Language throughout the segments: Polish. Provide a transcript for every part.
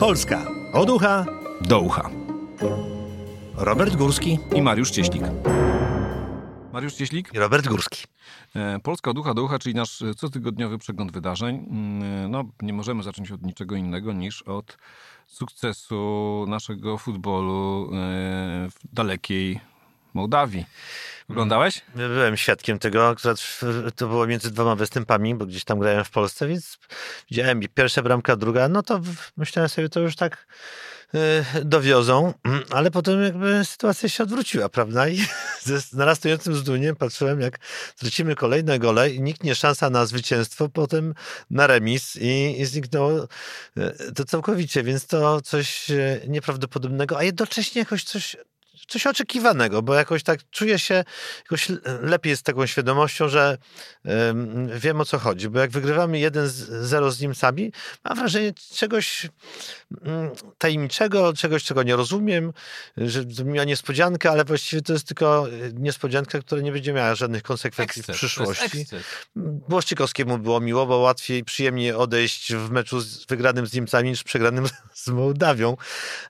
Polska od ucha do ucha. Robert Górski I Mariusz Cieślik. Mariusz Cieślik, i Robert Górski. e, Polska od ucha do ucha, czyli nasz e, cotygodniowy przegląd wydarzeń. Mm, No, nie możemy zacząć od niczego innego niż od sukcesu naszego futbolu e, w dalekiej Mołdawii. Oglądałeś? Byłem świadkiem tego, akurat to było między dwoma występami, bo gdzieś tam grałem w Polsce, więc widziałem pierwsza bramka, druga, no to myślałem sobie, to już tak y, dowiozą, ale potem jakby sytuacja się odwróciła, prawda? I ze narastającym zdumiem patrzyłem, jak tracimy kolejne gole i nikt nie szansa na zwycięstwo, potem na remis i, i zniknęło y, to całkowicie, więc to coś y, nieprawdopodobnego, a jednocześnie jakoś coś coś oczekiwanego, bo jakoś tak czuję się jakoś lepiej z taką świadomością, że em, wiem o co chodzi, bo jak wygrywamy 1-0 z Niemcami, mam wrażenie czegoś mm, tajemniczego, czegoś, czego nie rozumiem, że to miała niespodziankę, ale właściwie to jest tylko y, niespodzianka, która nie będzie miała żadnych konsekwencji w przyszłości. Błaszczykowskiemu było miło, bo łatwiej, przyjemniej odejść w meczu z wygranym z Niemcami niż przegranym z Mołdawią.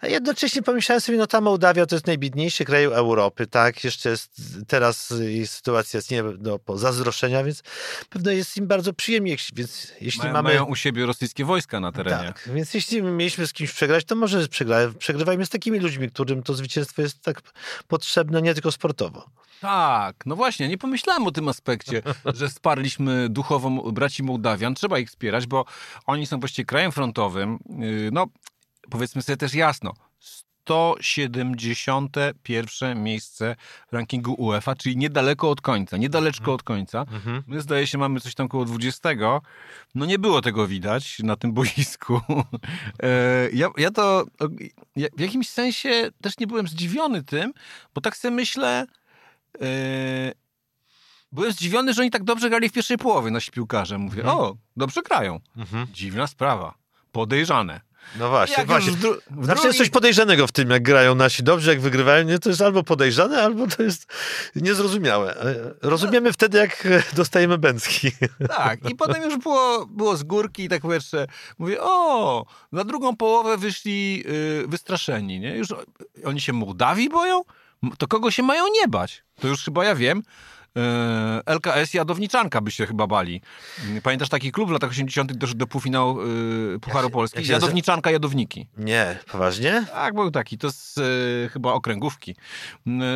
A jednocześnie pomyślałem sobie, no ta Mołdawia to jest najbiedniejszy kraj Europy, tak? Jeszcze jest teraz sytuacja jest nie do pozazdroszczenia, więc pewno jest im bardzo przyjemnie, więc jeśli Mają, mamy... mają u siebie rosyjskie wojska na terenie. Tak, więc jeśli mieliśmy z kimś przegrać, to może przegra, przegrywajmy z takimi ludźmi, którym to zwycięstwo jest tak potrzebne, nie tylko sportowo. Tak, no właśnie, nie pomyślałem o tym aspekcie, że wsparliśmy duchowo braci Mołdawian. Trzeba ich wspierać, bo oni są właściwie krajem frontowym. Yy, No, powiedzmy sobie też jasno. 171 miejsce w rankingu UEFA, czyli niedaleko od końca, niedaleczko od końca. My zdaje się mamy coś tam koło 20. No nie było tego widać na tym boisku. E, ja, ja to ja w jakimś sensie też nie byłem zdziwiony tym, bo tak sobie myślę, e, byłem zdziwiony, że oni tak dobrze grali w pierwszej połowie nasi piłkarze. Mówię, o, dobrze grają. Dziwna sprawa. Podejrzane. No właśnie, Jak właśnie. w dru- w Zawsze jest coś podejrzanego w tym, jak grają nasi dobrze, jak wygrywają. Nie, to jest albo podejrzane, albo to jest niezrozumiałe. E, Rozumiemy wtedy, jak dostajemy bęcki. Tak, i potem już było, było z górki i tak jeszcze mówię, o, na drugą połowę wyszli y, wystraszeni, nie? Już oni się Mołdawii boją? To kogo się mają nie bać? To już chyba ja wiem. Y, LKS Jadowniczanka by się chyba bali. Pamiętasz taki klub w latach 80. doszedł do półfinału y, Pucharu Polski? się Jadowniczanka, Jadowniki. Nie, poważnie? Tak, był taki, to z y, chyba okręgówki.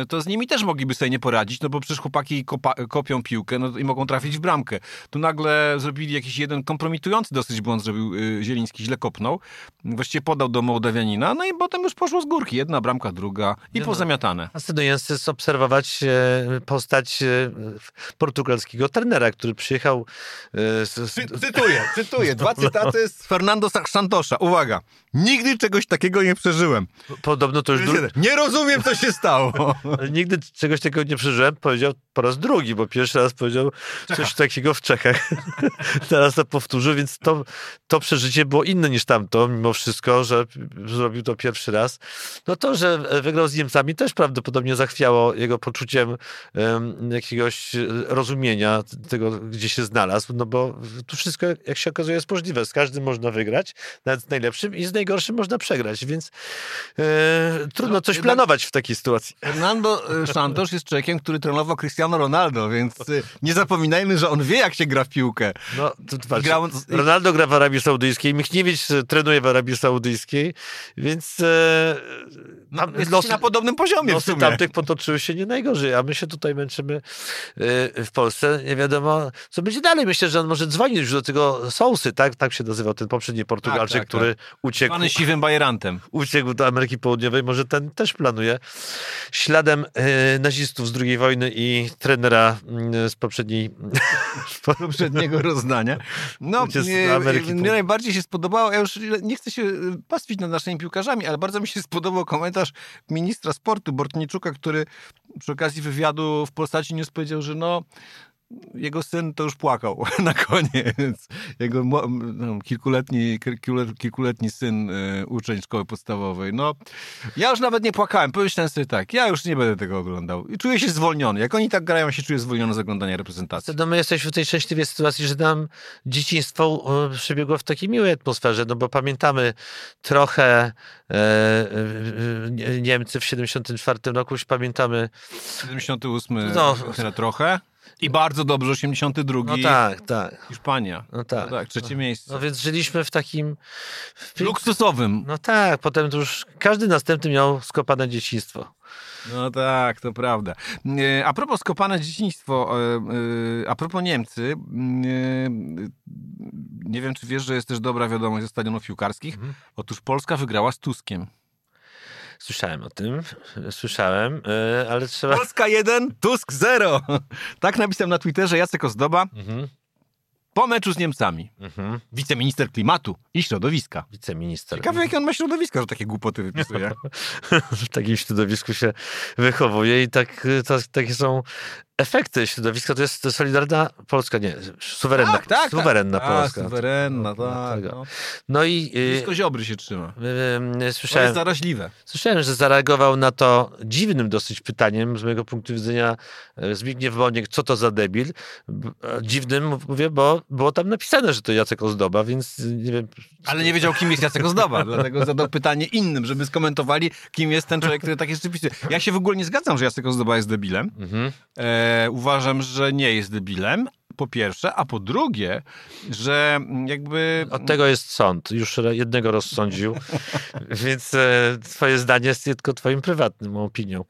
To z nimi też mogliby sobie nie poradzić, no bo przecież chłopaki kopa, kopią piłkę no, i mogą trafić w bramkę. Tu nagle zrobili jakiś jeden kompromitujący dosyć błąd, zrobił y, Zieliński, źle kopnął. Właściwie podał do Mołdawianina, no i potem już poszło z górki. Jedna bramka, druga i No. pozamiatane. Fascynujące jest obserwować e, postać e, portugalskiego trenera, który przyjechał e, z, z, Cytuję, cytuję. Dwa cytaty z Fernando Santosza. Uwaga. Nigdy czegoś takiego nie przeżyłem. podobno to już dru- Nie rozumiem, co się stało. nigdy czegoś takiego nie przeżyłem, powiedział po raz drugi, bo pierwszy raz powiedział coś takiego w Czechach. Teraz to powtórzył, więc to, to przeżycie było inne niż tamto, mimo wszystko, że zrobił to pierwszy raz. No to, że wygrał z Niemcami też prawdopodobnie zachwiało jego poczuciem em, jakiegoś e, rozumienia tego, gdzie się znalazł, no bo tu wszystko, jak się okazuje, jest możliwe. Z każdym można wygrać, nawet z najlepszym i z najgorszym można przegrać, więc e, trudno No, coś jednak- planować w takiej sytuacji. Fernando y, Santos jest człowiekiem, który trenował Cristiano Ronaldo, więc nie zapominajmy, że on wie, jak się gra w piłkę. No, to patrz, grał- Ronaldo gra w Arabii Saudyjskiej, Michniewicz e, trenuje w Arabii Saudyjskiej, więc e, No, tam losy, na podobnym poziomie w losy sumie. tamtych potoczyły się nie najgorzej, a my się tutaj męczymy e, w Polsce. Nie wiadomo, co będzie dalej. Myślę, że on może dzwonić już do tego Sousy, tak, tak się nazywał ten poprzedni Portugalczyk, Tak, tak, który uciekł, Zwany siwym bajerantem. uciekł do Ameryki Południowej. Może ten też planuje śladem e, nazistów z II wojny i trenera mm, z poprzedniej poprzedniego rozdania. No, do mnie, mnie najbardziej się spodobało, ja już nie chcę się y, pastwić nad naszymi piłkarzami, ale bardzo mi się spodobał komentarz ministra sportu Bortniczuka, który przy okazji wywiadu w Polsacie News powiedział, że no jego syn to już płakał na koniec. Jego no, kilkuletni, kilkuletni syn, y, uczeń szkoły podstawowej. No, ja już nawet nie płakałem. Pomyślałem sobie tak, ja już nie będę tego oglądał. I czuję się zwolniony. Jak oni tak grają, się czuję zwolniony z oglądania reprezentacji. No my jesteśmy w tej szczęśliwej sytuacji, że nam dzieciństwo e, przebiegło w takiej miłej atmosferze, no bo pamiętamy trochę e, e, Niemcy w 74 roku, już pamiętamy... 78 no, trochę. I bardzo dobrze, 82. No tak, tak. Hiszpania. No tak. No tak, trzecie miejsce. No więc żyliśmy w takim... W... Luksusowym. No tak, potem to już każdy następny miał skopane dzieciństwo. No tak, to prawda. A propos skopane dzieciństwo, e, e, a propos Niemcy, nie wiem, czy wiesz, że jest też dobra wiadomość ze stadionów piłkarskich. Mhm. Otóż Polska wygrała z Tuskiem. Słyszałem o tym, słyszałem, ale trzeba... Polska 1, Tusk 0. Tak napisałem na Twitterze Jacek Ozdoba. Mhm po meczu z Niemcami. Mhm. Wiceminister klimatu i środowiska. Wiceminister. Ciekawe, jakie on ma środowiska, że takie głupoty wypisuje. w takim środowisku się wychowuje i tak, to, takie są efekty środowiska to jest Solidarna Polska, nie, suwerenna, tak, tak, tak. suwerenna tak. Polska. A, suwerenna, tak. No, no i... Blisko Ziobry się trzyma. Yy, słyszałem, to jest zaraźliwe. Słyszałem, że zareagował na to dziwnym dosyć pytaniem, z mojego punktu widzenia e, Zbigniew Boniek, co to za debil. Dziwnym, mówię, bo było tam napisane, że to Jacek Ozdoba, więc nie wiem... Ale nie wiedział, kim jest Jacek Ozdoba, dlatego zadał pytanie innym, żeby skomentowali, kim jest ten człowiek, który tak jest rzeczywiście. Ja się w ogóle nie zgadzam, że Jacek Ozdoba jest debilem. Mhm. E uważam, że nie jest debilem, po pierwsze, a po drugie, że jakby... Od tego jest sąd. Już jednego rozsądził, więc e, twoje zdanie jest tylko twoim prywatnym opinią.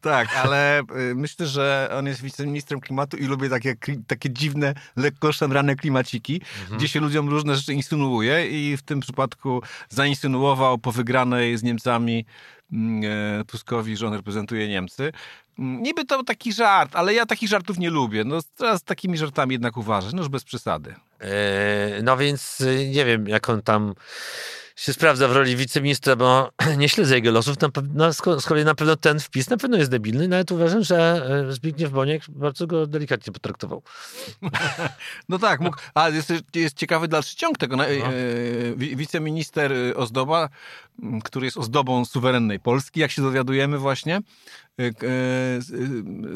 Tak, ale e, myślę, że on jest wiceministrem klimatu i lubię takie, takie dziwne, lekko szemrane klimaciki, mhm. gdzie się ludziom różne rzeczy insynuuje i w tym przypadku zainsynuował po wygranej z Niemcami mm, e, Tuskowi, że on reprezentuje Niemcy. Niby to taki żart, ale ja takich żartów nie lubię. No teraz takimi żartami jednak uważać, no już bez przesady. Eee, no więc y, nie wiem, jak on tam się sprawdza w roli wiceministra, bo nie śledzę jego losów. Na pewno, z kolei na pewno ten wpis na pewno jest debilny, nawet uważam, że e, Zbigniew Boniek bardzo go delikatnie potraktował. No tak, mógł, ale jest, jest ciekawy dalszy ciąg tego. No. E, wiceminister Ozdoba, który jest ozdobą suwerennej Polski, jak się dowiadujemy właśnie, e,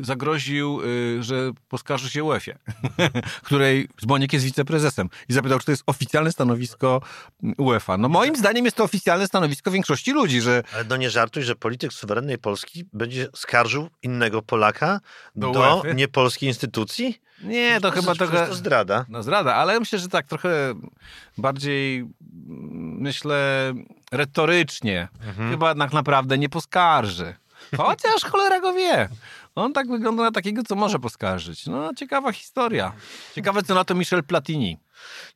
zagroził, że poskarży się UEFA, której Zboniek jest wiceprezesem i zapytał, czy to jest oficjalne stanowisko UEFA. No moim zdaniem jest to oficjalne stanowisko większości ludzi, że... Ale no nie żartuj, że polityk suwerennej Polski będzie skarżył innego Polaka do, do niepolskiej instytucji? Nie, to, to chyba trochę... To zdrada. No zdrada, ale myślę, że tak trochę bardziej, myślę, retorycznie. Mhm. Chyba jednak naprawdę nie poskarży. Chociaż cholera go wie. On tak wygląda na takiego, co może poskarżyć. No, ciekawa historia. Ciekawe, co na to Michel Platini.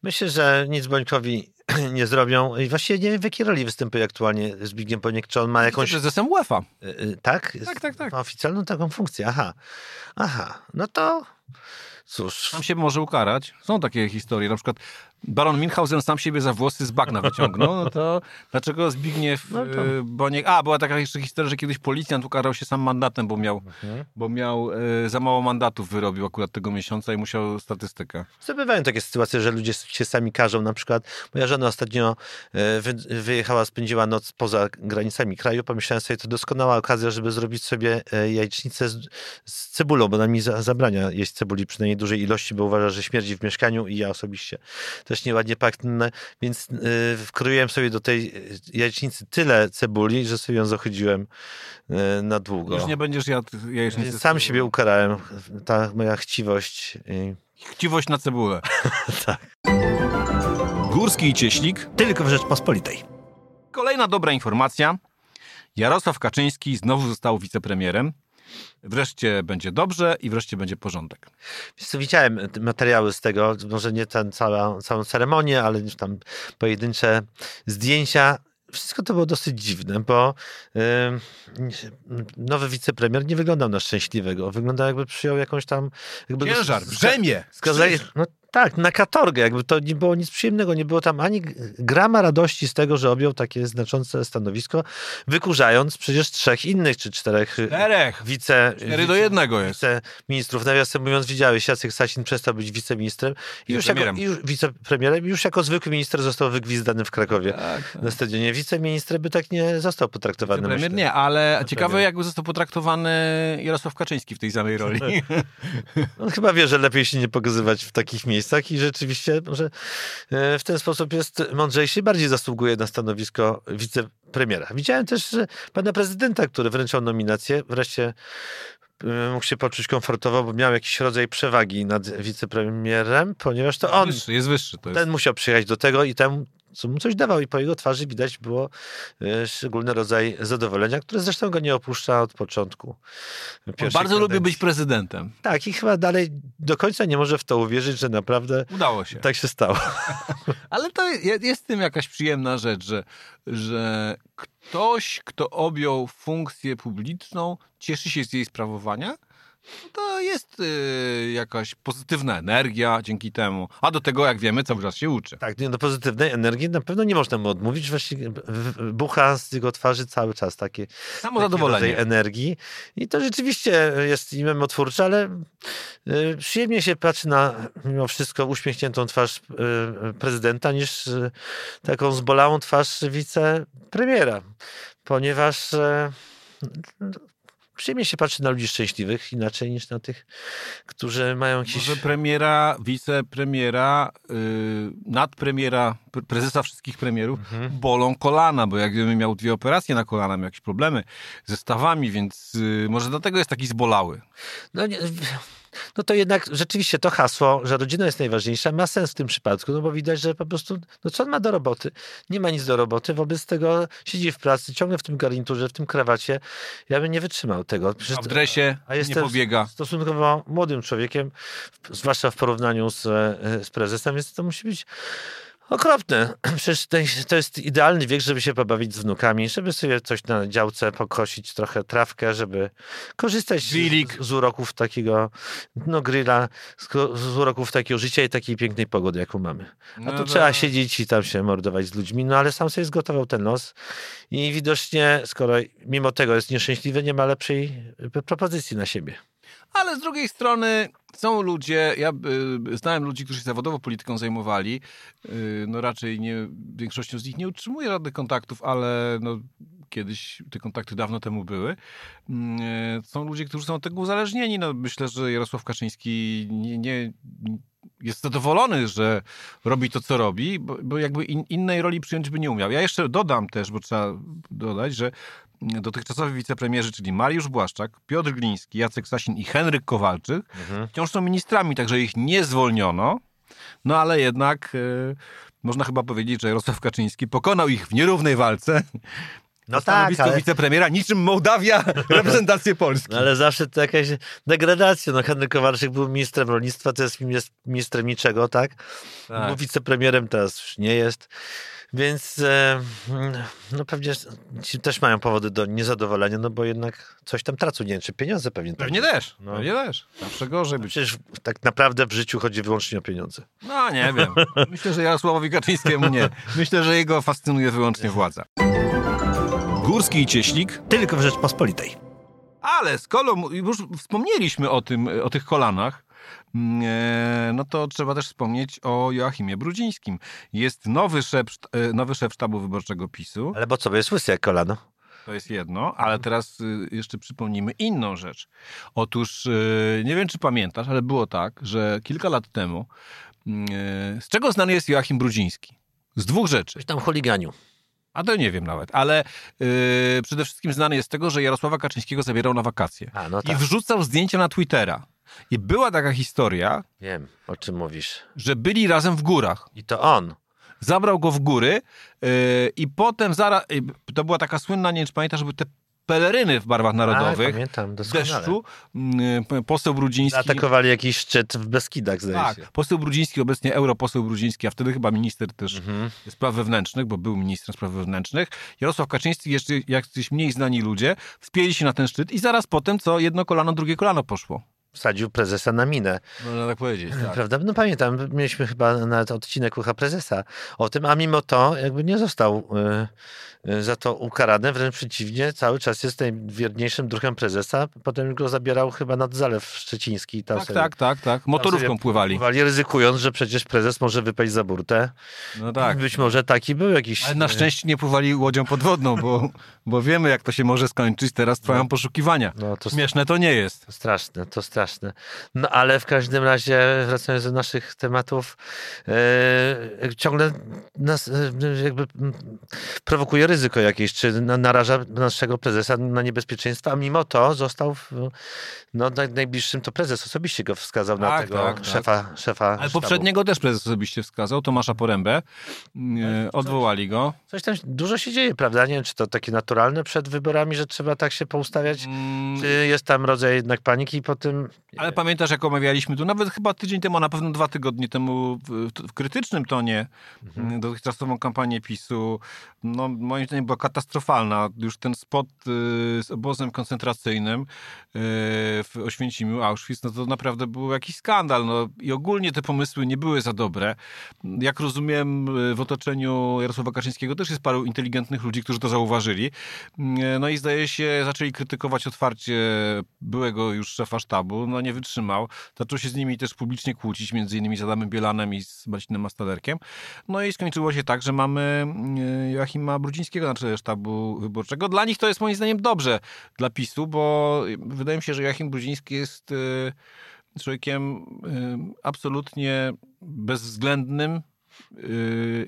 Myślę, że nic Bońkowi nie zrobią. I właściwie nie wiem, w jakiej roli występuje aktualnie Zbigniew Boniek. Czy on ma jakąś... Prezesem UEFA. Y, y, tak? Tak, tak, tak. Ma oficjalną taką funkcję. Aha. Aha. No to Cóż. Tam się może ukarać. Są takie historie. Na przykład Baron Minhausen sam siebie za włosy z bagna wyciągnął. No to dlaczego Zbigniew no to... Y, Boniek... A, była taka jeszcze historia, że kiedyś policjant ukarał się sam mandatem, bo miał, mhm. bo miał e, za mało mandatów wyrobił akurat tego miesiąca i musiał statystykę. Bywają takie sytuacje, że ludzie się sami każą. Na przykład moja żona ostatnio e, wy, wyjechała, spędziła noc poza granicami kraju. Pomyślałem sobie, to doskonała okazja, żeby zrobić sobie jajecznicę z, z cebulą, bo na mi zabrania jeść cebuli przynajmniej dużej ilości, bo uważa, że śmierdzi w mieszkaniu i ja osobiście też nieładnie pachnę, więc yy, wkroiłem sobie do tej jajecznicy tyle cebuli, że sobie ją zachodziłem yy, na długo. Już nie będziesz jadł jajecznicy. Sam siebie ukarałem. Ta moja chciwość. Yy. Chciwość na cebulę. tak. Górski i Cieślik. Tylko w Rzeczpospolitej. Kolejna dobra informacja. Jarosław Kaczyński znowu został wicepremierem. Wreszcie będzie dobrze i wreszcie będzie porządek. Wiesz co, widziałem materiały z tego, może nie ten cała, całą ceremonię, ale już tam pojedyncze zdjęcia. Wszystko to było dosyć dziwne, bo yy, nowy wicepremier nie wyglądał na szczęśliwego. Wyglądał jakby przyjął jakąś tam... Jakby Ciężar, brzemię! Skazali, no Tak, na katorgę, jakby to nie było nic przyjemnego, nie było tam ani grama radości z tego, że objął takie znaczące stanowisko, wykurzając przecież trzech innych czy czterech y, Czterech! wice... Cztery do jednego jest. Wiceministrów. Nawiasem mówiąc, widziałeś, Jacek Sasin przestał być wiceministrem i już jako, i już wicepremierem, już jako zwykły minister został wygwizdany w Krakowie tak, tak. na stadionie. Wiceminister by tak nie został potraktowany. Premier nie, ale ciekawe jakby został potraktowany Jarosław Kaczyński w tej samej roli. On chyba wie, że lepiej się nie pokazywać w takich miejscach i rzeczywiście że e, w ten sposób jest mądrzejszy i bardziej zasługuje na stanowisko wicepremiera. Widziałem też że pana prezydenta, który wręczał nominację, wreszcie e, mógł się poczuć komfortowo, bo miał jakiś rodzaj przewagi nad wicepremierem, ponieważ to on. Wyższy, jest wyższy. To jest. Ten musiał przyjechać do tego i temu co mu coś dawał i po jego twarzy widać było e, szczególny rodzaj zadowolenia, które zresztą go nie opuszcza od początku. bardzo lubi być prezydentem. Tak i chyba dalej do końca nie może w to uwierzyć, że naprawdę udało się. Tak się stało. Ale to jest w tym jakaś przyjemna rzecz, że, że ktoś, kto objął funkcję publiczną, cieszy się z jej sprawowania, to jest y, jakaś pozytywna energia dzięki temu. A do tego, jak wiemy, cały czas się uczy. Tak, do pozytywnej energii na pewno nie można mu odmówić. Właściwie bucha z jego twarzy cały czas takie Samo zadowolenie. energii. I to rzeczywiście jest memotwórcze, ale y, przyjemnie się patrzy na mimo wszystko uśmiechniętą twarz y, prezydenta niż y, taką zbolałą twarz wicepremiera. Ponieważ przyjemnie się patrzy na ludzi szczęśliwych inaczej niż na tych, którzy mają jakieś... Może premiera, wicepremiera, yy, nadpremiera, prezesa wszystkich premierów mhm. bolą kolana, bo jak gdybym miał dwie operacje na kolana, miał jakieś problemy ze stawami, więc yy, może dlatego jest taki zbolały. No nie no to jednak rzeczywiście to hasło, że rodzina jest najważniejsza, ma sens w tym przypadku, no bo widać, że po prostu, no co on ma do roboty? Nie ma nic do roboty, wobec tego siedzi w pracy, ciągle w tym garniturze, w tym krawacie. Ja bym nie wytrzymał tego. Przecież, a w dresie a jestem nie pobiega. stosunkowo młodym człowiekiem, zwłaszcza w porównaniu z, z prezesem, więc to musi być Okropne. Przecież to jest idealny wiek, żeby się pobawić z wnukami, żeby sobie coś na działce pokosić, trochę trawkę, żeby korzystać z, z, uroków takiego, no grilla, z, z, uroków takiego życia i takiej pięknej pogody, jaką mamy. A no tu trzeba siedzieć i tam się mordować z ludźmi, no ale sam sobie zgotował ten los i widocznie, skoro mimo tego jest nieszczęśliwy, nie ma lepszej propozycji na siebie. Ale z drugiej strony są ludzie, ja y, znałem ludzi, którzy się zawodowo polityką zajmowali, y, no raczej nie, większością z nich nie utrzymuję żadnych kontaktów, ale no, kiedyś te kontakty dawno temu były. Y, są ludzie, którzy są od tego uzależnieni. No, myślę, że Jarosław Kaczyński nie, nie jest zadowolony, że robi to, co robi, bo, bo jakby in, innej roli przyjąć by nie umiał. Ja jeszcze dodam też, bo trzeba dodać, że dotychczasowi wicepremierzy, czyli Mariusz Błaszczak, Piotr Gliński, Jacek Sasin i Henryk Kowalczyk, mhm. wciąż są ministrami, także ich nie zwolniono, no ale jednak y, można chyba powiedzieć, że Jarosław Kaczyński pokonał ich w nierównej walce no tak, ale... wicepremiera, niczym Mołdawia reprezentację Polski. No ale zawsze to jakaś degradacja. No Henryk Kowalczyk był ministrem rolnictwa, to jest ministrem niczego, tak? tak. Był wicepremierem, teraz już nie jest. Więc e, no pewnie ci też mają powody do niezadowolenia, no bo jednak coś tam tracą, nie wiem, czy pieniądze pewnie. Pewnie tak. też, no. pewnie też. Zawsze gorzej być. Przecież tak naprawdę w życiu chodzi wyłącznie o pieniądze. No nie wiem. Myślę, że Jarosławowi Kaczyńskiemu nie. Myślę, że jego fascynuje wyłącznie władza. Górski i Cieślik. Tylko w Rzeczpospolitej. Ale skoro już wspomnieliśmy o tym, o tych kolanach, mm, no to trzeba też wspomnieć o Joachimie Brudzińskim. Jest nowy szef, e, nowy szef sztabu wyborczego PiSu. Ale bo co, jest łysy jak kolano. To jest jedno, ale teraz y, jeszcze przypomnimy inną rzecz. Otóż y, nie wiem, czy pamiętasz, ale było tak, że kilka lat temu mm, e, z czego znany jest Joachim Brudziński? Z dwóch rzeczy. Coś tam chuliganiu. A to nie wiem nawet, ale yy, przede wszystkim znany jest z tego, że Jarosława Kaczyńskiego zabierał na wakacje. A, no tak. I wrzucał zdjęcia na Twittera. I była taka historia. Wiem, o czym mówisz. Że byli razem w górach. I to on. Zabrał go w góry yy, i potem zaraz. Yy, to była taka słynna, nie wiem czy pamiętasz, żeby te peleryny w barwach narodowych. A, pamiętam, doskonale. Deszczu. Mm, poseł Brudziński... Atakowali jakiś szczyt w Beskidach, zdaje tak, się. poseł Brudziński, obecnie europoseł Brudziński, a wtedy chyba minister też mhm. spraw wewnętrznych, bo był ministrem spraw wewnętrznych. Jarosław Kaczyński, jeszcze jak mniej znani ludzie, wspięli się na ten szczyt i zaraz potem, co jedno kolano, drugie kolano poszło. Wsadził prezesa na minę. Można tak powiedzieć, tak. Prawda? No pamiętam, mieliśmy chyba nawet odcinek Ucha Prezesa o tym, a mimo to jakby nie został y, y, za to ukarany, wręcz przeciwnie, cały czas jest najwierniejszym druhem prezesa. Potem go zabierał chyba nad Zalew Szczeciński. Tam Tak, sobie- tak, tak, tak. Motorówką pływali. Pływali, ryzykując, że przecież prezes może wypaść za burtę. No tak. Być może taki był jakiś... Ale na szczęście nie pływali łodzią podwodną, bo, bo wiemy, jak to się może skończyć. Teraz trwają poszukiwania. No, to Śmieszne to nie jest. Straszne, to straszne. No ale w każdym razie, wracając do naszych tematów, e, ciągle nas e, jakby prowokuje ryzyko jakieś, czy na, naraża naszego prezesa na niebezpieczeństwa, a mimo to został w, no, naj, najbliższym, to prezes osobiście go wskazał na Tak, tego tak, tak. szefa, szefa Ale sztabu. poprzedniego też prezes osobiście wskazał, Tomasza Porębę. E, Odwołali go. Coś tam dużo się dzieje, prawda? Nie wiem, czy to takie naturalne przed wyborami, że trzeba tak się poustawiać, Mm, czy jest tam rodzaj jednak paniki po tym... Ale pamiętasz, jak omawialiśmy tu, nawet chyba tydzień temu, a na pewno dwa tygodnie temu, w, w krytycznym tonie Mhm. y, dotychczasową kampanię PiSu, no moim zdaniem była katastrofalna. Już ten spot y, z obozem koncentracyjnym y, w Oświęcimiu, Auschwitz, no to naprawdę był jakiś skandal. No, I ogólnie te pomysły nie były za dobre. Jak rozumiem, y, w otoczeniu Jarosława Kaczyńskiego też jest paru inteligentnych ludzi, którzy to zauważyli. Y, No i zdaje się, zaczęli krytykować otwarcie byłego już szefa sztabu. No nie wytrzymał. Zaczął się z nimi też publicznie kłócić, między innymi z Adamem Bielanem i z Marcinem Mastalerkiem. No i skończyło się tak, że mamy y, Joachima Brudzińskiego na czele sztabu wyborczego. Dla nich to jest moim zdaniem dobrze dla PiSu, bo wydaje mi się, że Joachim Brudziński jest y, człowiekiem y, absolutnie bezwzględnym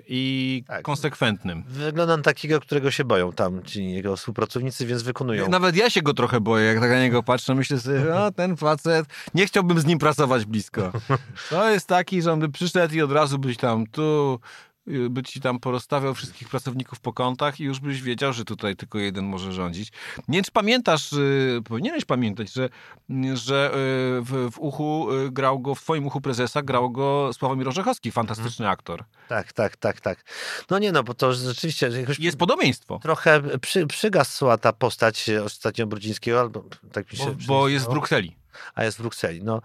i Tak. konsekwentnym. Wygląda na takiego, którego się boją tam ci jego współpracownicy, więc wykonują. Nawet ja się go trochę boję, jak tak na niego patrzę, myślę sobie, o ten facet, nie chciałbym z nim pracować blisko. To jest taki, że on by przyszedł i od razu byś tam tu, by ci tam porozstawiał wszystkich pracowników po kątach i już byś wiedział, że tutaj tylko jeden może rządzić. Nie wiem, czy pamiętasz, y, powinieneś pamiętać, że, że y, w, w uchu y, grał go, w twoim uchu prezesa grał go Sławomir Orzechowski, fantastyczny aktor. Tak, tak, tak, tak. No nie no, bo to rzeczywiście Jest podobieństwo, trochę przy, przygasła ta postać ostatnio Brudzińskiego, albo tak mi się bo, bo jest w Brukseli. A jest w Brukseli, no.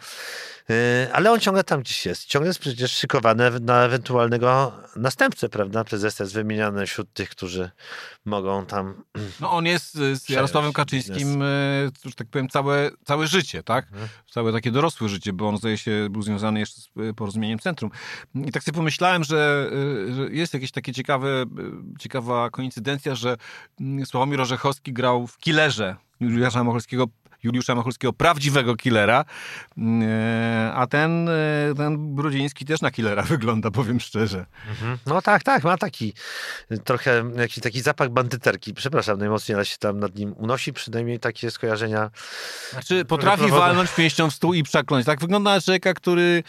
Yy, ale on ciągle tam gdzieś jest. Ciągle jest przecież szykowany na ewentualnego następcę, prawda? Prezes jest wymieniany wśród tych, którzy mogą tam... No on jest y, z Jarosławem Kaczyńskim, y, że tak powiem, całe, całe życie, tak? Mhm. Całe takie dorosłe życie, bo on zdaje się był związany jeszcze z y, porozumieniem centrum. I tak sobie pomyślałem, że, y, że jest jakieś takie ciekawe, y, ciekawa koincydencja, że mm, Sławomir Orzechowski grał w Killerze Juliusza Macholskiego Juliusza Macholskiego, prawdziwego killera, y, a ten, y, ten Brudziński też na killera wygląda, powiem szczerze. No tak, tak, ma taki trochę jakiś taki zapach bandyterki. Przepraszam najmocniej, ale się tam nad nim unosi. Przynajmniej takie skojarzenia. Znaczy, potrafi prowoka- walnąć pięścią w stół i przekląć. Tak wygląda człowieka, który,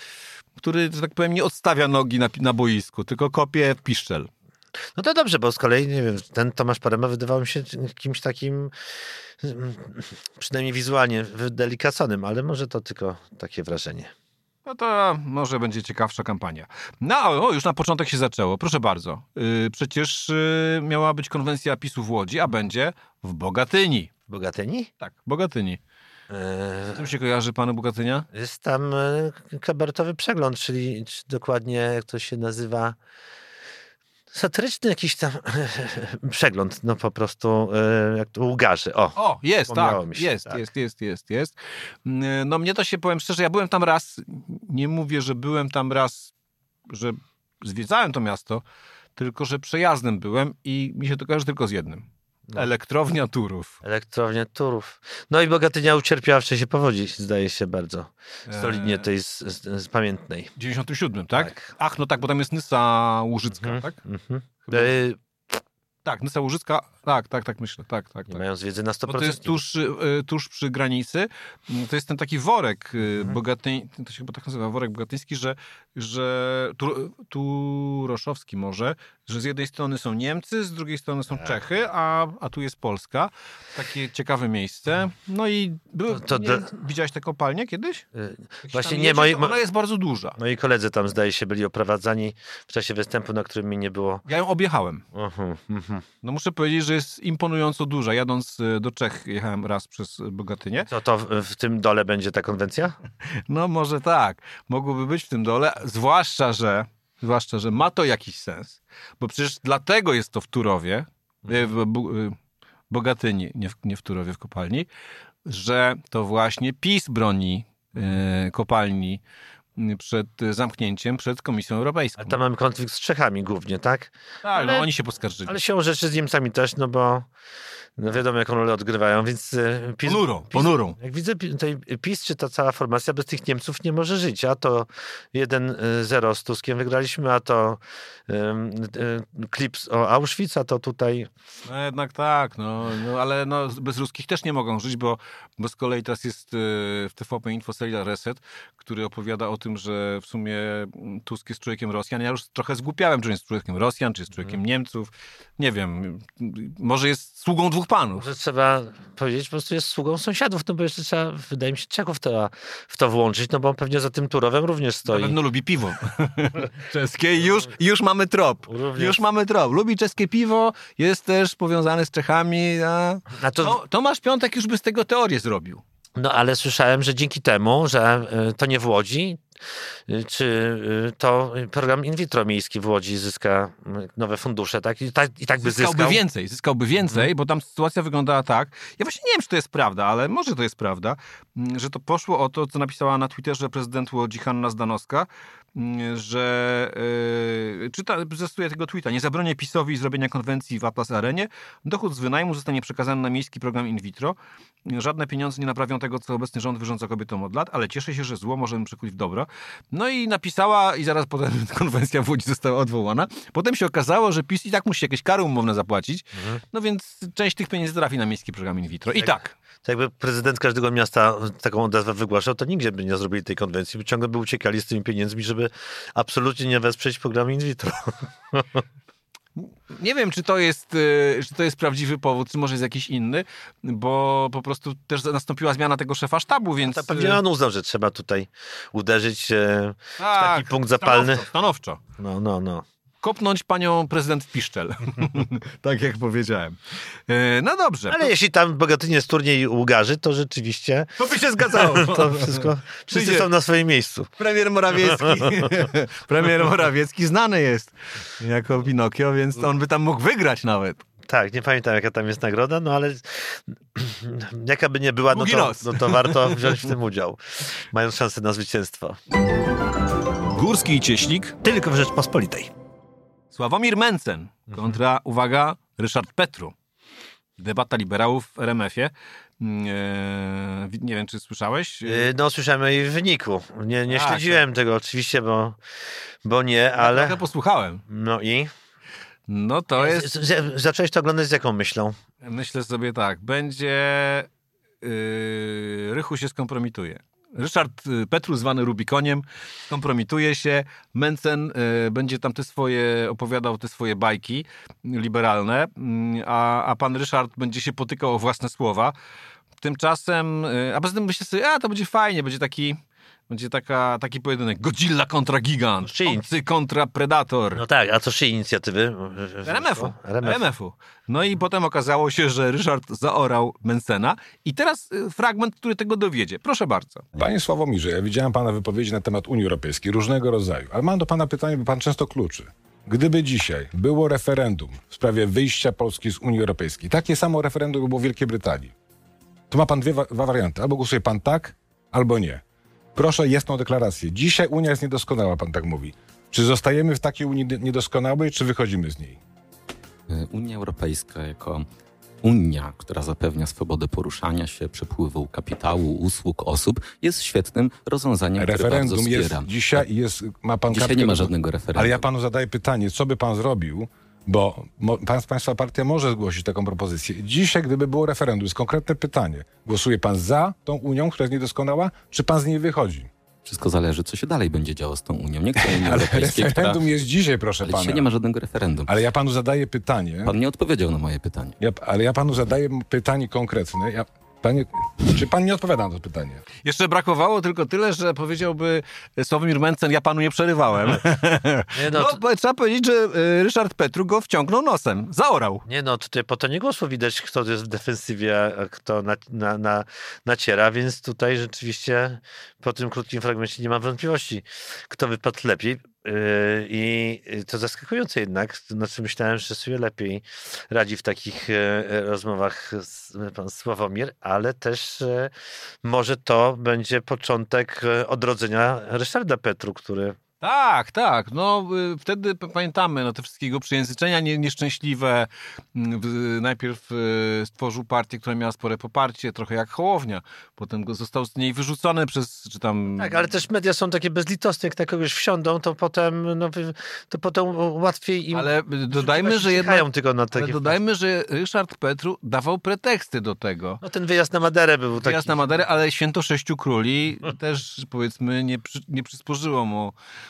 który, że tak powiem, nie odstawia nogi na, na boisku, tylko kopie w piszczel. No to dobrze, bo z kolei, nie wiem, ten Tomasz Parema wydawał mi się kimś takim przynajmniej wizualnie wydelicaconym, ale może to tylko takie wrażenie. No to może będzie ciekawsza kampania. No, o, już na początek się zaczęło. Proszę bardzo. Yy, przecież yy, miała być konwencja PiSu w Łodzi, a będzie w Bogatyni. Bogatyni? Tak, Bogatyni. Z tym się kojarzy panu Bogatynia? Jest tam e, kabaretowy przegląd, czyli czy dokładnie jak to się nazywa. Satyryczny jakiś tam przegląd, no po prostu e, jak to Łgarzy. O, O, jest, tak. się, jest, tak. jest, jest, jest, jest. Yy, No mnie to się, powiem szczerze, ja byłem tam raz, nie mówię, że byłem tam raz, że zwiedzałem to miasto, tylko że przejazdem byłem i mi się to kojarzy tylko z jednym. No. Elektrownia Turów. elektrownia Turów. No i Bogatynia ucierpiała w czasie powodzi, zdaje się bardzo. Solidnie Eee, tej z, z, z pamiętnej. W 97, tak? Tak. Ach, no tak, bo tam jest Nysa Łużycka, Mhm. tak? Mhm. Chyba- E, Tak, Nysa Łużycka, tak, tak, tak myślę, tak, tak, nie tak. mając wiedzy na 100%. Bo to jest tuż, y, tuż przy granicy. Mm, To jest ten taki worek y, Mhm. bogatyń, to się chyba tak nazywa, worek bogatyński, że, że tu, Turoszowski może, że z jednej strony są Niemcy, z drugiej strony są Tak. Czechy, a, a tu jest Polska. Takie ciekawe miejsce. No i był, To- to nie, de- widziałeś tę kopalnię kiedyś? E, Jak Właśnie nie, moi- Ona jest bardzo duża. Moi koledzy tam zdaje się byli oprowadzani w czasie występu, na którym mnie nie było. Ja ją objechałem. Mhm, mhm. No muszę powiedzieć, że jest imponująco duża. Jadąc e, do Czech, jechałem raz przez Bogatynię. To, to w, tym dole będzie ta konwencja? No może tak. Mogłoby być w tym dole, zwłaszcza, że zwłaszcza, że ma to jakiś sens, bo przecież dlatego jest to w Turowie, e, w e, Bogatyni, nie w, nie w Turowie, w kopalni, że to właśnie PiS broni kopalni przed zamknięciem, przed Komisją Europejską. A tam mamy konflikt z Czechami głównie, tak? Tak, no ale- oni się poskarżyli. Ale siłą rzeczy z Niemcami też, no bo no wiadomo, jaką rolę odgrywają, więc e, PiS, Ponurą, PiS, ponurą. Jak widzę, tutaj PiS czy ta cała formacja bez tych Niemców nie może żyć. A to 1-0 z Tuskiem wygraliśmy, a to um, klip o Auschwitz, a to tutaj No jednak tak, no, no ale no, bez ruskich też nie mogą żyć, bo, bo z kolei teraz jest e, w TVP Info serial Reset, który opowiada o tym, że w sumie mm, Tusk jest człowiekiem Rosjan. Ja już trochę zgupiałem, czy jest człowiekiem Rosjan, czy jest człowiekiem Niemców. Nie wiem, może jest sługą dwóch panów. że trzeba powiedzieć, po prostu jest sługą sąsiadów, no bo jeszcze trzeba, wydaje mi się, Czechów to, w to włączyć, no bo pewnie za tym Turowem również Na stoi. pewno lubi piwo. Czeskie i już, już mamy trop. Również. Już mamy trop. Lubi czeskie piwo, jest też powiązany z Czechami. A... A to, To, Tomasz Piątek już by z tego teorię zrobił. No ale słyszałem, że dzięki temu, że y, to nie w Łodzi, czy y, to program in vitro miejski w Łodzi zyska y, nowe fundusze, tak? I tak, i tak by Zyskałby zyskał. więcej, zyskałby więcej, bo tam sytuacja wyglądała tak. Ja właśnie nie wiem, czy to jest prawda, ale może to jest prawda, mm, że to poszło o to, co napisała na Twitterze prezydent Łodzi Hanna Zdanowska, mm, że yy, czyta, zacytuję tego tweeta, nie zabronię PiSowi zrobienia konwencji w Atlas Arenie, dochód z wynajmu zostanie przekazany na miejski program in vitro, żadne pieniądze nie naprawią tego, co obecny rząd wyrządza kobietom od lat, ale cieszę się, że zło możemy przekuć w dobro. No i napisała i zaraz potem konwencja w Łodzi została odwołana. Potem się okazało, że PiS i tak musi jakieś kary umowne zapłacić, no więc część tych pieniędzy trafi na miejski program in vitro. I tak. To jakby prezydent każdego miasta taką odezwę wygłaszał, to nigdzie by nie zrobili tej konwencji, bo ciągle by uciekali z tymi pieniędzmi, żeby absolutnie nie wesprzeć programu in vitro. Nie wiem, czy to jest, y, czy to jest prawdziwy powód, czy może jest jakiś inny, bo po prostu też nastąpiła zmiana tego szefa sztabu, więc... To pewnie on uznał, że trzeba tutaj uderzyć e, w tak, taki punkt zapalny. Stanowczo, stanowczo. No, no, no. Kopnąć panią prezydent w piszczel. tak jak powiedziałem. E, No dobrze. Ale jeśli tam Bogatynie jest turniej Łgarzy, to rzeczywiście To by się zgadzało. to wszystko, wszyscy Przyjdzie- są na swoim miejscu. Premier Morawiecki. Premier Morawiecki znany jest jako Pinokio, więc on by tam mógł wygrać nawet. Tak, nie pamiętam jaka tam jest nagroda, no ale jaka by nie była, no to, no to warto wziąć w tym udział, mając szansę na zwycięstwo. Górski i Cieślik. Tylko w Rzeczpospolitej. Sławomir Mencen kontra, uwaga, Ryszard Petru. Debata liberałów w RMF-ie. Mm, e, wi- nie wiem, czy słyszałeś? Yy, No, słyszałem o jej wyniku. Nie, nie Tak, śledziłem tego oczywiście, bo, bo nie, ale... Trochę posłuchałem. No i? No to jest, Z- z- Zacząłeś to oglądać z jaką myślą? myślę sobie tak, będzie yy, Rychu się skompromituje. Ryszard y, Petru, zwany Rubikoniem, kompromituje się. Mencen y, będzie tam te swoje, opowiadał te swoje bajki liberalne, mm, a, a pan Ryszard będzie się potykał o własne słowa. Tymczasem, y, a poza tym myślę sobie, a to będzie fajnie, będzie taki, będzie taka, taki pojedynek Godzilla kontra Gigant, Czyli- obcy kontra Predator. No tak, a co trzy inicjatywy? RMF-u. RMF. RMF-u. No i potem okazało się, że Ryszard zaorał Mencena. I teraz y, fragment, który tego dowiedzie. Proszę bardzo. Panie Sławomirze, ja widziałem pana wypowiedzi na temat Unii Europejskiej, różnego rodzaju, ale mam do pana pytanie, bo pan często kluczy. Gdyby dzisiaj było referendum w sprawie wyjścia Polski z Unii Europejskiej, takie samo referendum by było w Wielkiej Brytanii, to ma pan dwie dwa warianty. Albo głosuje pan tak, albo nie. Proszę jasną deklarację. Dzisiaj Unia jest niedoskonała, pan tak mówi. Czy zostajemy w takiej Unii niedoskonałej, czy wychodzimy z niej? Unia Europejska jako Unia, która zapewnia swobodę poruszania się, przepływu kapitału, usług, osób, jest świetnym rozwiązaniem, które Referendum bardzo jest dzisiaj jest, ma pan Dzisiaj kartkę nie ma żadnego referendum. Ale ja panu zadaję pytanie, co by pan zrobił, bo pan, państwa partia może zgłosić taką propozycję. Dzisiaj, gdyby było referendum, jest konkretne pytanie. Głosuje pan za tą Unią, która jest niedoskonała, czy pan z niej wychodzi? Wszystko zależy, co się dalej będzie działo z tą Unią. Nie Unii Ale Europejskiej, która... referendum jest dzisiaj, proszę Ale pana. dzisiaj nie ma żadnego referendum. Ale ja panu zadaję pytanie, Pan nie odpowiedział na moje pytanie. ja, ale ja panu zadaję pytanie konkretne. Ja, Panie, czy pan nie odpowiada na to pytanie? Jeszcze brakowało tylko tyle, że powiedziałby Sławomir Mencen, ja panu nie przerywałem. Nie no, No, to, trzeba powiedzieć, że y, Ryszard Petru go wciągnął nosem, zaorał. nie no, tutaj po tonie głosu widać, kto jest w defensywie, a kto na, na, na, naciera, więc tutaj rzeczywiście po tym krótkim fragmencie nie mam wątpliwości, kto wypadł lepiej. Yy, I to zaskakujące jednak, znaczy myślałem, że sobie lepiej radzi w takich e, rozmowach z, pan Sławomir, ale też e, może to będzie początek e, odrodzenia Ryszarda Petru, który Tak, tak. No y, wtedy pamiętamy no, te wszystkie jego przejęzyczenia nie, nieszczęśliwe. Mm, Najpierw y, stworzył partię, która miała spore poparcie, trochę jak Hołownia. Potem go został z niej wyrzucony przez, czy tam... Tak, ale też media są takie bezlitosne, jak na kogoś wsiądą, to potem, no, to potem łatwiej im... Ale y, dodajmy, że jednak... Tylko na Ale takie... dodajmy, że Ryszard Petru dawał preteksty do tego. No ten wyjazd na Maderę był taki... Wyjazd na Maderę, ale Święto Sześciu Króli też powiedzmy nie, przy, nie przysporzyło mu.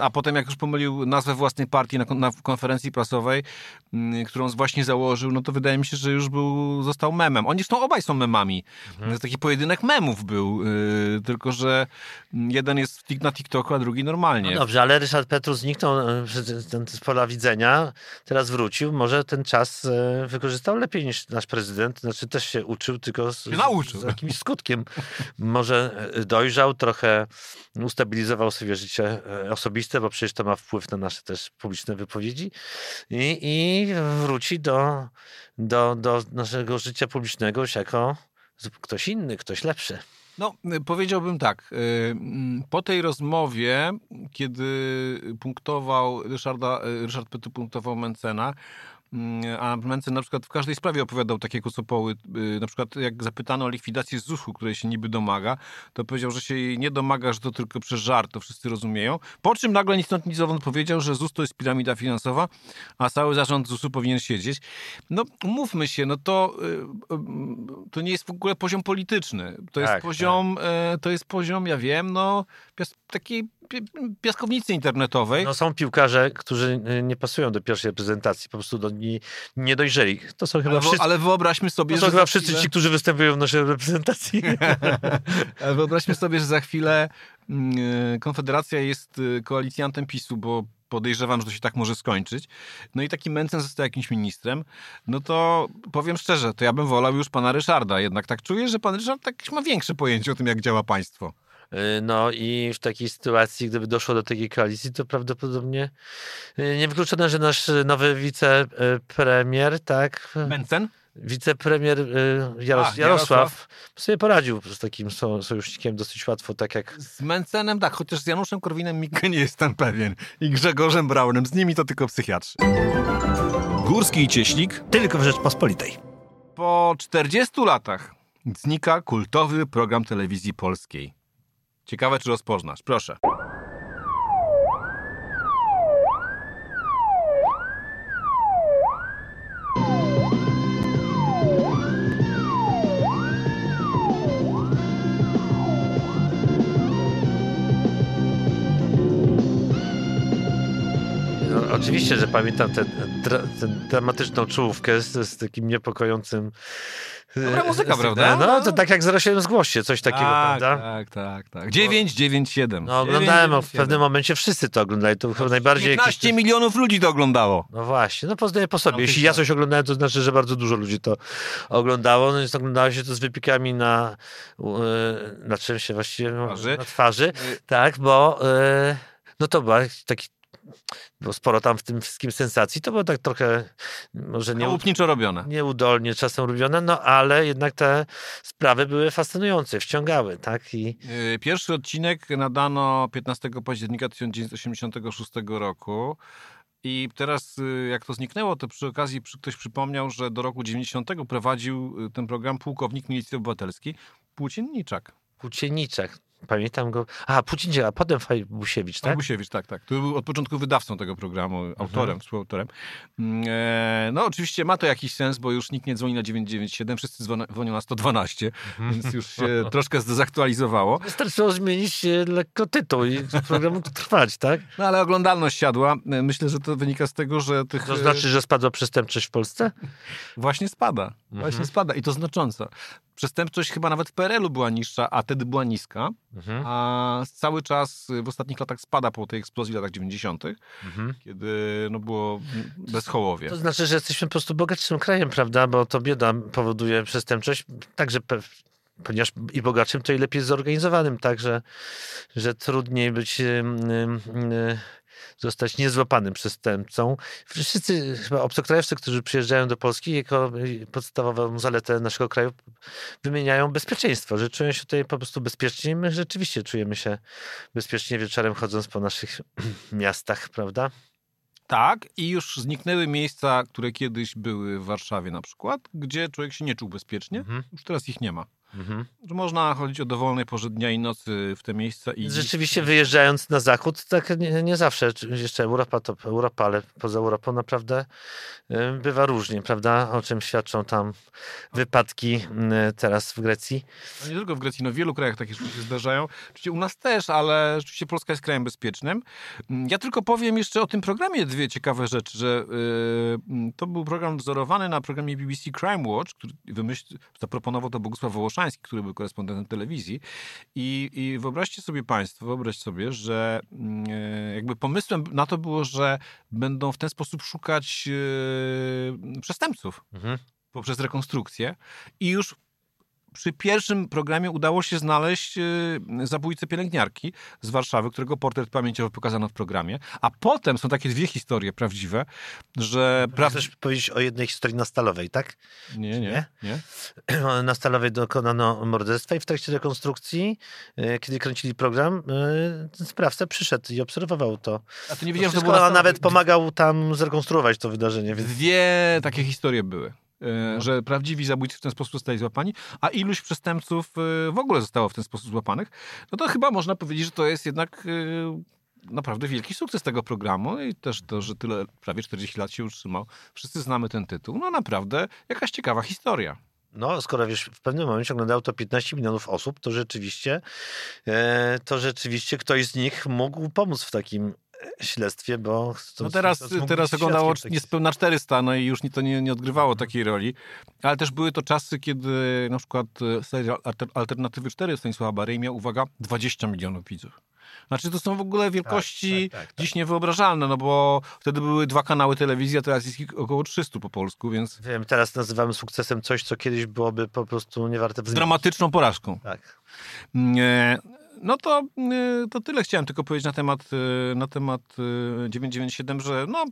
A potem jak już pomylił nazwę własnej partii na, na konferencji prasowej, mm, którą właśnie założył, no to wydaje mi się, że już był, został memem. Oni zresztą obaj są memami. Jest taki pojedynek memów był, yy, tylko że jeden jest na TikToku, a drugi normalnie. No dobrze, ale Ryszard Petru zniknął e, z- ten- z pola widzenia, teraz wrócił, może ten czas e, wykorzystał lepiej niż nasz prezydent, znaczy też się uczył, tylko z, z jakimś skutkiem. Może e, dojrzał, trochę ustabilizował sobie życie e, osobiste, bo przecież to ma wpływ na nasze też publiczne wypowiedzi i, i wróci do, do, do naszego życia publicznego już jako ktoś inny, ktoś lepszy. No, y, powiedziałbym tak. y, mm, Po tej rozmowie, kiedy punktował Ryszarda, y, Ryszard Petru punktował Mencena, mm, a Mencen na przykład w każdej sprawie opowiadał takie kosopoły, y, na przykład jak zapytano o likwidację ZUS-u, której się niby domaga, to powiedział, że się jej nie domaga, że to tylko przez żart, to wszyscy rozumieją. Po czym nagle nic stąd nic powiedział, że ZUS to jest piramida finansowa, a cały zarząd ZUS-u powinien siedzieć. No, mówmy się, no to, y, y, to nie jest w ogóle poziom polityczny. To jest Tak, poziom, e, to jest poziom, ja wiem, no, takiej piaskownicy internetowej. No są piłkarze, którzy y, nie pasują do pierwszej reprezentacji, po prostu do nie, nie dojrzeli. To są chyba ale, wszyscy, ale wyobraźmy sobie, to są że chyba wszyscy chwilę- ci, którzy występują w naszej reprezentacji. Wyobraźmy sobie, że za chwilę mm, e, Konfederacja jest e, koalicjantem PiSu, bo podejrzewam, że to się tak może skończyć. No i taki Mencen został jakimś ministrem. No to powiem szczerze, to ja bym wolał już pana Ryszarda. Jednak tak czuję, że pan Ryszard tak ma większe pojęcie o tym, jak działa państwo. Y, No i w takiej sytuacji, gdyby doszło do takiej koalicji, to prawdopodobnie y, niewykluczone, że nasz nowy wicepremier, tak, Mencen? wicepremier y, Jaros- A, Jarosław, Jarosław. sobie poradził z takim so- sojusznikiem dosyć łatwo, tak jak Z Mencenem tak, chociaż z Januszem Korwinem-Mikke nie jestem pewien. I Grzegorzem Braunem, z nimi to tylko psychiatrzy. Górski i Cieślik tylko w Rzeczpospolitej. Po 40 latach znika kultowy program telewizji polskiej. Ciekawe, czy rozpoznasz. Proszę. No, oczywiście, że pamiętam tę dra, tę dramatyczną czołówkę z, z takim niepokojącym. Dobra e, muzyka, z- prawda? No, to tak jak 07 zgłoście, coś takiego, tak, prawda? tak, tak, tak. 9, 9, 7. No, oglądałem, w pewnym momencie wszyscy to oglądali, to chyba najbardziej... jakiś 15 też- milionów ludzi to oglądało. No właśnie, no poznaję po sobie. No, Jeśli ja co? coś oglądałem, to znaczy, że bardzo dużo ludzi to oglądało. No więc oglądało się to z wypiekami na, e, na czym się właściwie? No, Twarzy. Na twarzy. Tak, bo e, no to była taki było sporo tam w tym wszystkim sensacji. To było tak trochę może nie, Chałupniczo robione. nieudolnie czasem robione, no ale jednak te sprawy były fascynujące, wciągały, tak? I Yy, Pierwszy odcinek nadano 15 października 1986 roku. I teraz, y, jak to zniknęło, to przy okazji ktoś przypomniał, że do roku 90 prowadził y, ten program pułkownik Milicji Obywatelskiej Płócienniczak. Płócienniczek. Pamiętam go. A, Płócienniczek, a potem Fajbusiewicz, tak? Busiewicz, tak, tak. To był od początku wydawcą tego programu, autorem, Mhm. współautorem. Mm, E, no oczywiście ma to jakiś sens, bo już nikt nie dzwoni na 997, wszyscy dzwonią, na 112, Mhm. więc już się troszkę zdezaktualizowało. Wystarczyło zmienić lekko tytuł i program mógł trwać, tak? No ale oglądalność siadła. E, Myślę, że to wynika z tego, że tych... To e, znaczy, że spadła przestępczość w Polsce? Właśnie spada. Mhm. Właśnie spada i to znacząco. Przestępczość chyba nawet w PRL-u była niższa, a wtedy była niska, mhm. a cały czas w ostatnich latach spada po tej eksplozji w latach 90., mhm. kiedy no, było bezchołowie. To znaczy, że jesteśmy po prostu bogatszym krajem, prawda, bo to bieda powoduje przestępczość, także ponieważ i bogatszym, to i lepiej zorganizowanym, tak, że, że trudniej być zostać niezłapanym przestępcą. Wszyscy chyba obcokrajowcy, którzy przyjeżdżają do Polski, jako podstawową zaletę naszego kraju wymieniają bezpieczeństwo, że czują się tutaj po prostu bezpiecznie. My rzeczywiście czujemy się bezpiecznie wieczorem chodząc po naszych miastach, prawda? Tak, i już zniknęły miejsca, które kiedyś były w Warszawie na przykład, gdzie człowiek się nie czuł bezpiecznie. Mhm. Już teraz ich nie ma. Mhm. Że można chodzić o dowolnej porze dnia i nocy w te miejsca. I Rzeczywiście wyjeżdżając na zachód, tak nie, nie, zawsze, jeszcze Europa to Europa, ale poza Europą naprawdę y, bywa różnie, prawda? O czym świadczą tam wypadki y, teraz w Grecji. No nie tylko w Grecji, no w wielu krajach takie rzeczy się zdarzają. Oczywiście u nas też, ale rzeczywiście Polska jest krajem bezpiecznym. Mm, ja tylko powiem jeszcze o tym programie dwie ciekawe rzeczy, że yy, to był program wzorowany na programie BBC Crime Watch, który wymyśl, zaproponował to Bogusław Wołoszański, Szymański, który był korespondentem telewizji. I, I wyobraźcie sobie Państwo, wyobraź sobie, że mm, e, jakby pomysłem na to było, że będą w ten sposób szukać e, przestępców. Mhm poprzez rekonstrukcję i już przy pierwszym programie udało się znaleźć y, zabójcę pielęgniarki z Warszawy, którego portret pamięciowy pokazano w programie. A potem są takie dwie historie prawdziwe, że... Pra... Chcesz powiedzieć o jednej historii na Stalowej, tak? Nie, nie, nie. Na Stalowej dokonano morderstwa i w trakcie rekonstrukcji, y, kiedy kręcili program, y, sprawca przyszedł i obserwował to. A to nie wiedziałem, że to było... nawet pomagał tam zrekonstruować to wydarzenie. Więc... Dwie takie historie były. E, no. że prawdziwi zabójcy w ten sposób zostali złapani, a iluś przestępców e, w ogóle zostało w ten sposób złapanych, no to chyba można powiedzieć, że to jest jednak e, naprawdę wielki sukces tego programu i też to, że tyle, prawie 40 lat się utrzymał. Wszyscy znamy ten tytuł. No naprawdę jakaś ciekawa historia. No, skoro wiesz, w pewnym momencie oglądało to 15 milionów osób, to rzeczywiście, to rzeczywiście ktoś z nich mógł pomóc w takim śledztwie, bo... No teraz, teraz oglądało niespełna 400, no i już to nie, nie odgrywało mhm. takiej roli, ale też były to czasy, kiedy na przykład e, serial Alternatywy 4 Stanisława Barej miał, uwaga, 20 milionów widzów. Znaczy to są w ogóle wielkości tak, tak, tak, dziś tak. niewyobrażalne, no bo wtedy były dwa kanały telewizji, a teraz jest ich około 300 po polsku, więc... Wiem, teraz nazywamy sukcesem coś, co kiedyś byłoby po prostu niewarte względu. Dramatyczną porażką. Tak. Nie, no to, y, to tyle chciałem tylko powiedzieć na temat, y, na temat 997, y, że no,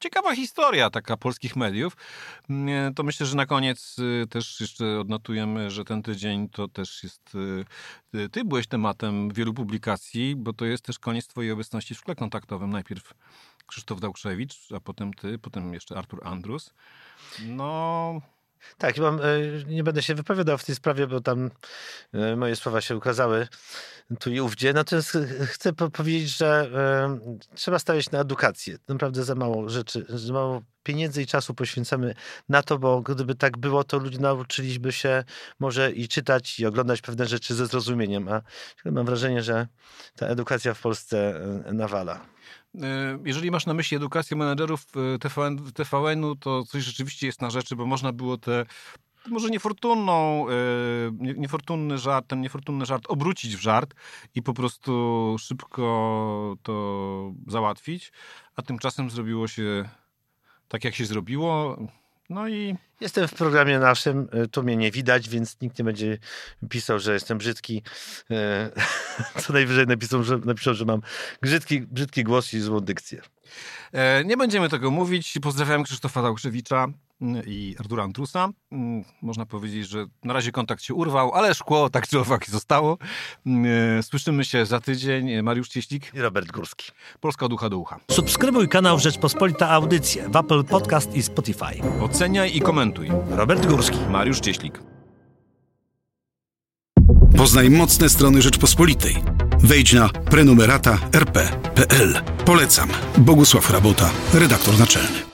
ciekawa historia taka polskich mediów. To myślę, że na koniec też jeszcze odnotujemy, że ten tydzień to też jest. Ty byłeś tematem wielu publikacji, bo to jest też koniec Twojej obecności w szkole kontaktowym. Najpierw Krzysztof Dałkrzewicz, a potem Ty, potem jeszcze Artur Andrus. No. Tak, mam, e, nie będę się wypowiadał w tej sprawie, bo tam e, moje słowa się ukazały tu i ówdzie. Natomiast chcę powiedzieć, że e, trzeba stawiać na edukację. Naprawdę za mało rzeczy, za mało pieniędzy i czasu poświęcamy na to, bo gdyby tak było, to ludzie nauczyliby się może i czytać, i oglądać pewne rzeczy ze zrozumieniem. A mam wrażenie, że ta edukacja w Polsce nawala. E, jeżeli masz na myśli edukację menedżerów e, TVN, TVN-u, to coś rzeczywiście jest na rzeczy, bo można było te może niefortunną, e, niefortunny żart, ten niefortunny żart obrócić w żart i po prostu szybko to załatwić, a tymczasem zrobiło się tak, jak się zrobiło. No i... Jestem w programie naszym, y, tu mnie nie widać, więc nikt nie będzie pisał, że jestem brzydki. Y, co najwyżej napiszą, że, napiszą, że mam brzydki, brzydki głos i złą dykcję. E, nie będziemy tego mówić. Pozdrawiam Krzysztofa Dałkrzewicza i Artura Antrusa. Mm, można powiedzieć, że na razie kontakt się urwał, ale szkło tak czy owak zostało. Mm, e, słyszymy się za tydzień. Mariusz Cieślik i Robert Górski. Polska od ucha do ucha. Subskrybuj kanał Rzeczpospolita Audycje w Apple Podcast i Spotify. Oceniaj i komentuj. Robert Górski. Mariusz Cieślik. Poznaj mocne strony Rzeczpospolitej. Wejdź na prenumerata rp.pl. Polecam. Bogusław Rabota, redaktor naczelny.